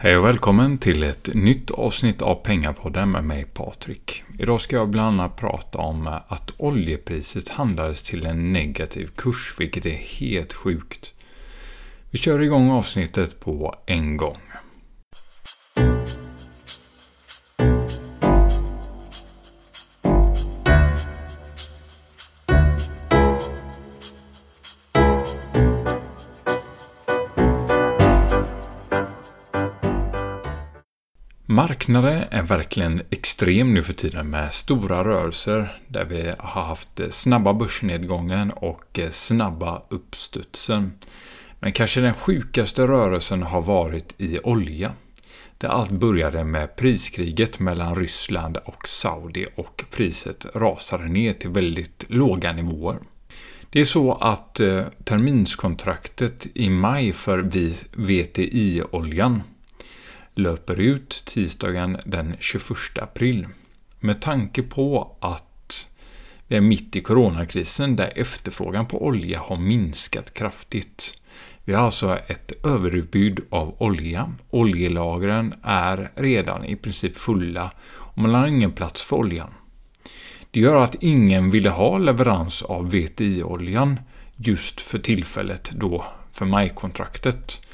Hej och välkommen till ett nytt avsnitt av Pengapodden med mig Patrik. Idag ska jag bland annat prata om att oljepriset handlades till en negativ kurs, vilket är helt sjukt. Vi kör igång avsnittet på en gång. Marknaden är verkligen extrem nu för tiden med stora rörelser där vi har haft snabba börsnedgången och snabba uppstudsen. Men kanske den sjukaste rörelsen har varit i olja. Där allt började med priskriget mellan Ryssland och Saudi och priset rasade ner till väldigt låga nivåer. Det är så att eh, terminskontraktet i maj för VTI-oljan löper ut tisdagen den 21 april. Med tanke på att vi är mitt i coronakrisen där efterfrågan på olja har minskat kraftigt. Vi har alltså ett överutbud av olja. Oljelagren är redan i princip fulla och man har ingen plats för oljan. Det gör att ingen ville ha leverans av VTI-oljan just för tillfället då för majkontraktet.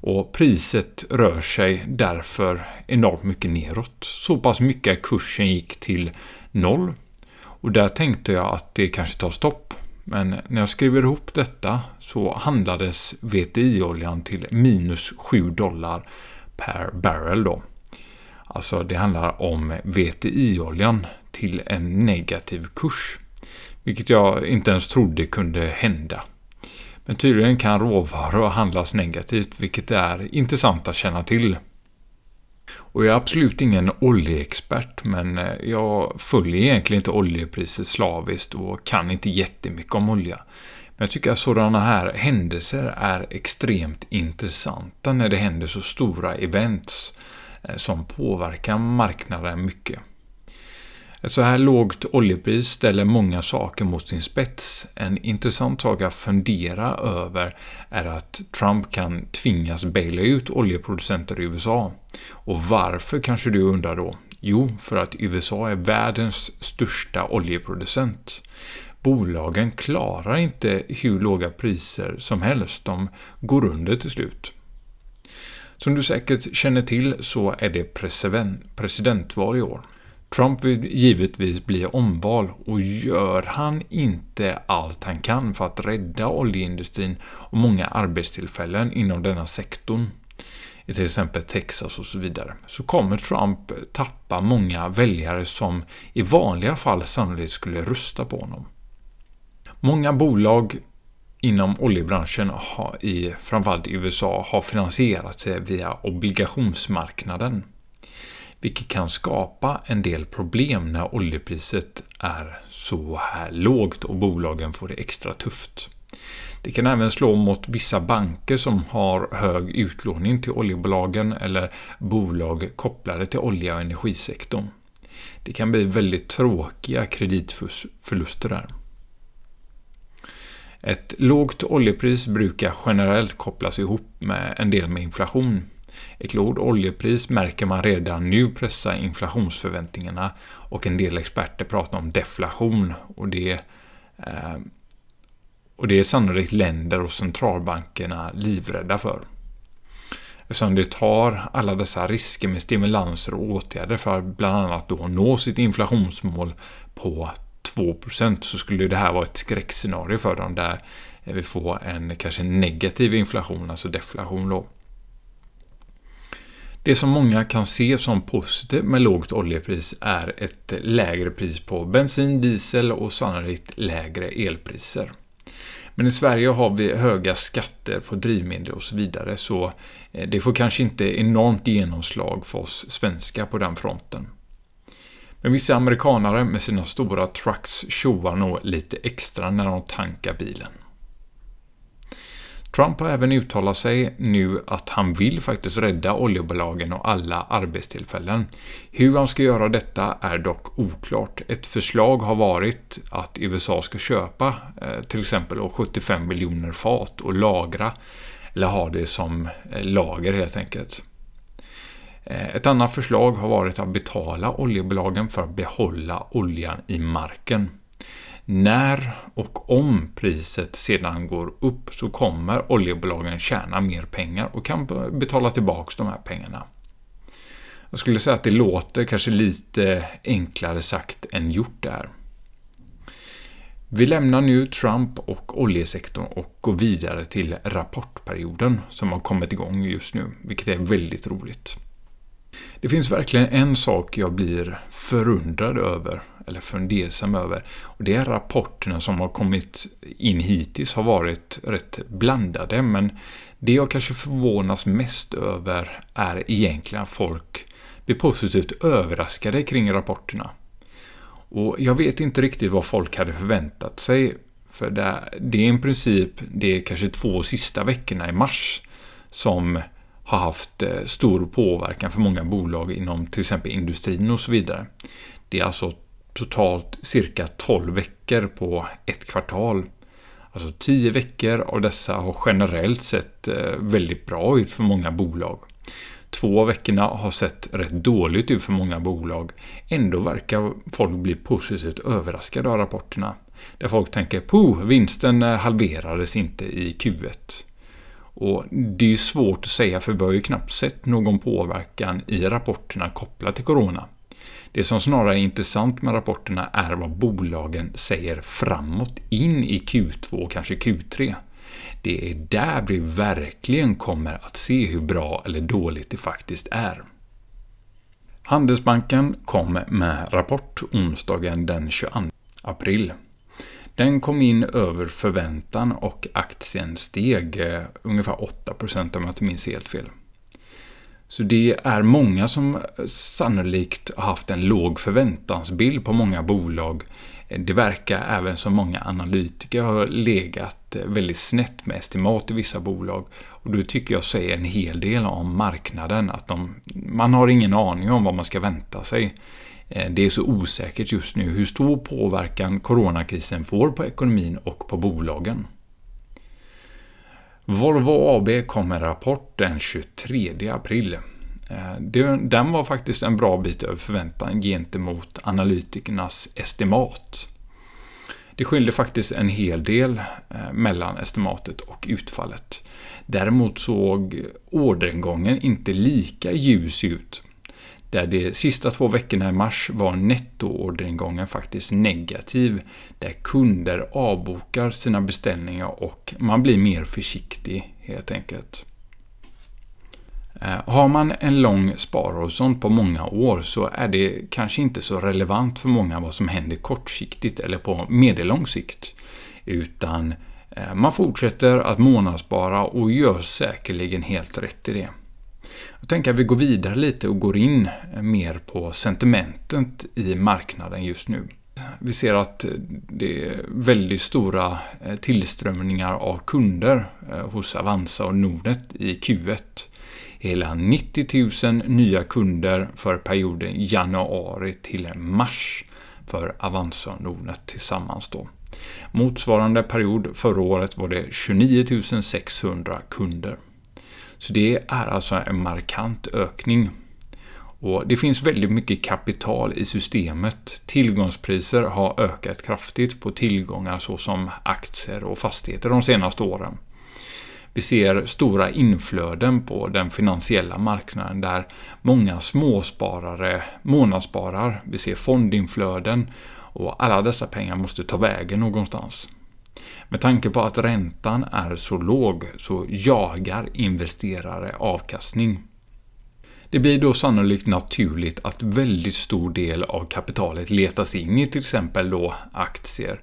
Och priset rör sig därför enormt mycket neråt. Så pass mycket att kursen gick till noll. Och där tänkte jag att det kanske tar stopp. Men när jag skriver ihop detta så handlades VTI-oljan till minus 7 dollar per barrel då. Alltså det handlar om VTI-oljan till en negativ kurs. Vilket jag inte ens trodde kunde hända. Men tydligen kan råvaror handlas negativt, vilket är intressant att känna till. Och jag är absolut ingen oljeexpert, men eh, jag följer egentligen inte oljepriset slaviskt och kan inte jättemycket om olja. Men jag tycker att sådana här händelser är extremt intressanta när det händer så stora events eh, som påverkar marknaden mycket. Ett så här lågt oljepris ställer många saker mot sin spets. En intressant sak att fundera över är att Trump kan tvingas baila ut oljeproducenter i USA. Och varför kanske du undrar då? Jo, för att USA är världens största oljeproducent. Bolagen klarar inte hur låga priser som helst, de går under till slut. Som du säkert känner till så är det presidentval i år. Trump vill givetvis bli omval och gör han inte allt han kan för att rädda oljeindustrin och många arbetstillfällen inom denna sektorn, i till exempel Texas och så vidare, så kommer Trump tappa många väljare som i vanliga fall sannolikt skulle rösta på honom. Många bolag inom oljebranschen har i framförallt i USA har finansierat sig via obligationsmarknaden vilket kan skapa en del problem när oljepriset är så här lågt och bolagen får det extra tufft. Det kan även slå mot vissa banker som har hög utlåning till oljebolagen eller bolag kopplade till olja och energisektorn. Det kan bli väldigt tråkiga kreditförluster där. Ett lågt oljepris brukar generellt kopplas ihop med en del med inflation. Ett lågt oljepris märker man redan nu pressa inflationsförväntningarna och en del experter pratar om deflation och det, eh, och det är sannolikt länder och centralbankerna livrädda för. Eftersom det tar alla dessa risker med stimulanser och åtgärder för att bland annat då nå sitt inflationsmål på 2% så skulle det här vara ett skräckscenario för dem där vi får en kanske negativ inflation, alltså deflation då. Det som många kan se som positivt med lågt oljepris är ett lägre pris på bensin, diesel och sannolikt lägre elpriser. Men i Sverige har vi höga skatter på drivmedel och så vidare så eh, det får kanske inte enormt genomslag för oss svenskar på den fronten. Men vissa amerikanare med sina stora trucks tjoar nog lite extra när de tankar bilen. Trump har även uttalat sig nu att han vill faktiskt rädda oljebolagen och alla arbetstillfällen. Hur han ska göra detta är dock oklart. Ett förslag har varit att USA ska köpa eh, till exempel 75 miljoner fat och lagra, eller ha det som eh, lager helt enkelt. Eh, ett annat förslag har varit att betala oljebolagen för att behålla oljan i marken. När och om priset sedan går upp så kommer oljebolagen tjäna mer pengar och kan betala tillbaka de här pengarna. Jag skulle säga att det låter kanske lite enklare sagt än gjort där. Vi lämnar nu Trump och oljesektorn och går vidare till rapportperioden som har kommit igång just nu, vilket är väldigt roligt. Det finns verkligen en sak jag blir förundrad över, eller fundersam över, och det är rapporterna som har kommit in hittills har varit rätt blandade, men det jag kanske förvånas mest över är egentligen att folk blir positivt överraskade kring rapporterna. Och jag vet inte riktigt vad folk hade förväntat sig. För det, är i princip de kanske två sista veckorna i mars som har haft eh, stor påverkan för många bolag inom till exempel industrin och så vidare. Det är alltså totalt cirka 12 veckor på ett kvartal. Alltså 10 veckor av dessa har generellt sett eh, väldigt bra ut för många bolag. Två av veckorna har sett rätt dåligt ut för många bolag. Ändå verkar folk bli positivt överraskade av rapporterna. Där folk tänker ”puh, vinsten eh, halverades inte i Q1. Och Det är ju svårt att säga för vi har ju knappt sett någon påverkan i rapporterna kopplat till Corona. Det som snarare är intressant med rapporterna är vad bolagen säger framåt in i Q2 och kanske Q3. Det är där vi verkligen kommer att se hur bra eller dåligt det faktiskt är. Handelsbanken kom med rapport onsdagen den 22 april. Den kom in över förväntan och aktien steg eh, ungefär 8% om jag inte minns helt fel. Så det är många som sannolikt har haft en låg förväntansbild på många bolag det verkar även som många analytiker har legat väldigt snett med estimat i vissa bolag. Och det tycker jag säger en hel del om marknaden. Att de, man har ingen aning om vad man ska vänta sig. Eh, det är så osäkert just nu hur stor påverkan coronakrisen får på ekonomin och på bolagen. Volvo AB kom med rapport den 23 april. Eh, den var faktiskt en bra bit över förväntan gentemot analytikernas estimat. Det skilde faktiskt en hel del eh, mellan estimatet och utfallet. Däremot såg orderingången inte lika ljus ut. Där de sista två veckorna i mars var nettoorderingången faktiskt negativ. Där kunder avbokar sina beställningar och man blir mer försiktig helt enkelt. Eh, har man en lång sparhorisont på många år så är det kanske inte så relevant för många vad som händer kortsiktigt eller på medellång sikt. Utan eh, man fortsätter att månadsspara och gör säkerligen helt rätt i det. Jag tänker att vi går vidare lite och går in mer på sentimentet i marknaden just nu. Vi ser att det är väldigt stora eh, tillströmningar av kunder eh, hos Avanza och Nordnet i Q1 hela 90 000 nya kunder för perioden januari till mars för Avanza och Nordnet tillsammans då. Motsvarande period förra året var det 29 600 kunder. Så det är alltså en markant ökning. Och Det finns väldigt mycket kapital i systemet. Tillgångspriser har ökat kraftigt på tillgångar såsom aktier och fastigheter de senaste åren. Vi ser stora inflöden på den finansiella marknaden där många småsparare månadssparar. Vi ser fondinflöden och alla dessa pengar måste ta vägen någonstans. Med tanke på att räntan är så låg så jagar investerare avkastning. Det blir då sannolikt naturligt att väldigt stor del av kapitalet letas in i till exempel då aktier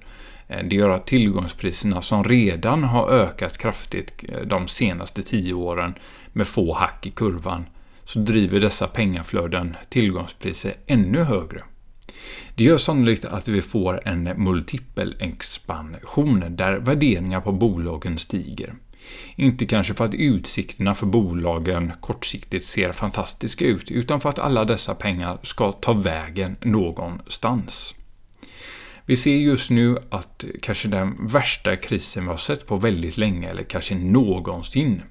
eh, det gör att tillgångspriserna som redan har ökat kraftigt eh, de senaste tio åren med få hack i kurvan så driver dessa pengaflöden tillgångspriser ännu högre. Det gör sannolikt att vi får en multipelexpansion där värderingar på bolagen stiger. Inte kanske för att utsikterna för bolagen kortsiktigt ser fantastiska ut, utan för att alla dessa pengar ska ta vägen någonstans. Vi ser just nu att kanske den värsta krisen vi har sett på väldigt länge, eller kanske någonsin.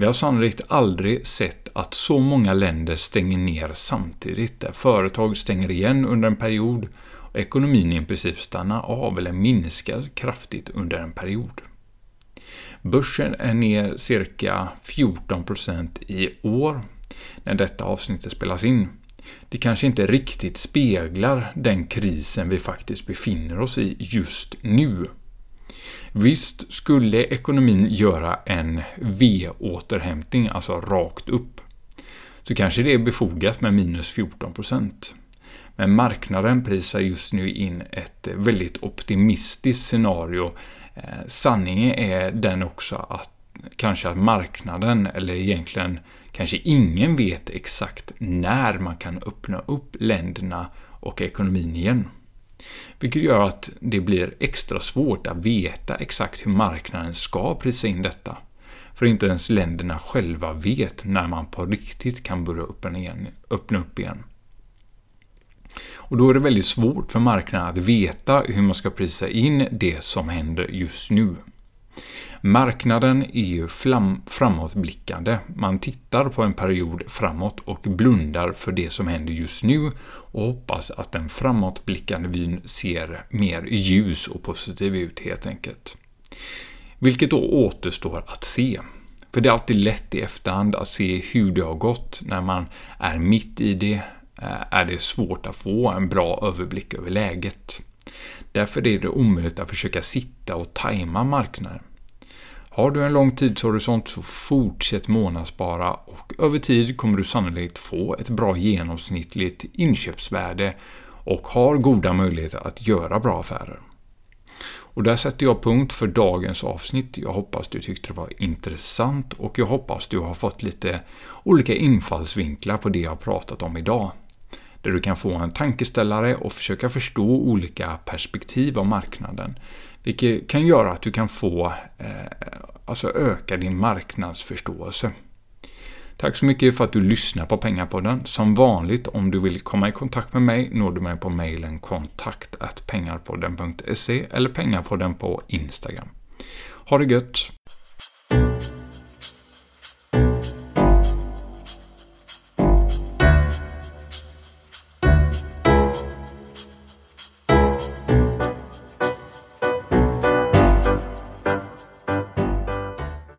Vi har sannolikt aldrig sett att så många länder stänger ner samtidigt, där företag stänger igen under en period och ekonomin i princip stannar av eller minskar kraftigt under en period. Börsen är ner cirka 14% i år när detta avsnittet spelas in. Det kanske inte riktigt speglar den krisen vi faktiskt befinner oss i just nu. Visst skulle ekonomin göra en V-återhämtning, alltså rakt upp, så kanske det är befogat med minus 14%. Men marknaden prisar just nu in ett väldigt optimistiskt scenario. Eh, sanningen är den också att kanske att marknaden, eller egentligen kanske ingen vet exakt när man kan öppna upp länderna och ekonomin igen. Vilket gör att det blir extra svårt att veta exakt hur marknaden ska prisa in detta. För inte ens länderna själva vet när man på riktigt kan börja öppna, upp igen. Och då är det väldigt svårt för marknaden att veta hur man ska prisa in det som händer just nu. Marknaden är ju framåtblickande. Man tittar på en period framåt och blundar för det som händer just nu och hoppas att den framåtblickande vyn ser mer ljus och positiv ut helt enkelt. Vilket då återstår att se. För det är alltid lätt i efterhand att se hur det har gått. När man är mitt i det eh, är det svårt att få en bra överblick över läget. Därför är det omöjligt att försöka sitta och tajma marknaden. Har du en lång tidshorisont så fortsätt månadsspara och över tid kommer du sannolikt få ett bra genomsnittligt inköpsvärde och har goda möjligheter att göra bra affärer. Och där sätter jag punkt för dagens avsnitt. Jag hoppas du tyckte det var intressant och jag hoppas du har fått lite olika infallsvinklar på det jag pratat om idag. Där du kan få en tankeställare och försöka förstå olika perspektiv av marknaden. Vilket kan göra att du kan få, eh, alltså öka din marknadsförståelse. Tack så mycket för att du lyssnar på Pengarpodden. Som vanligt, om du vill komma i kontakt med mig når du mig på mejlen kontakt pengarpodden.se eller pengarpodden på Instagram. Ha det gött!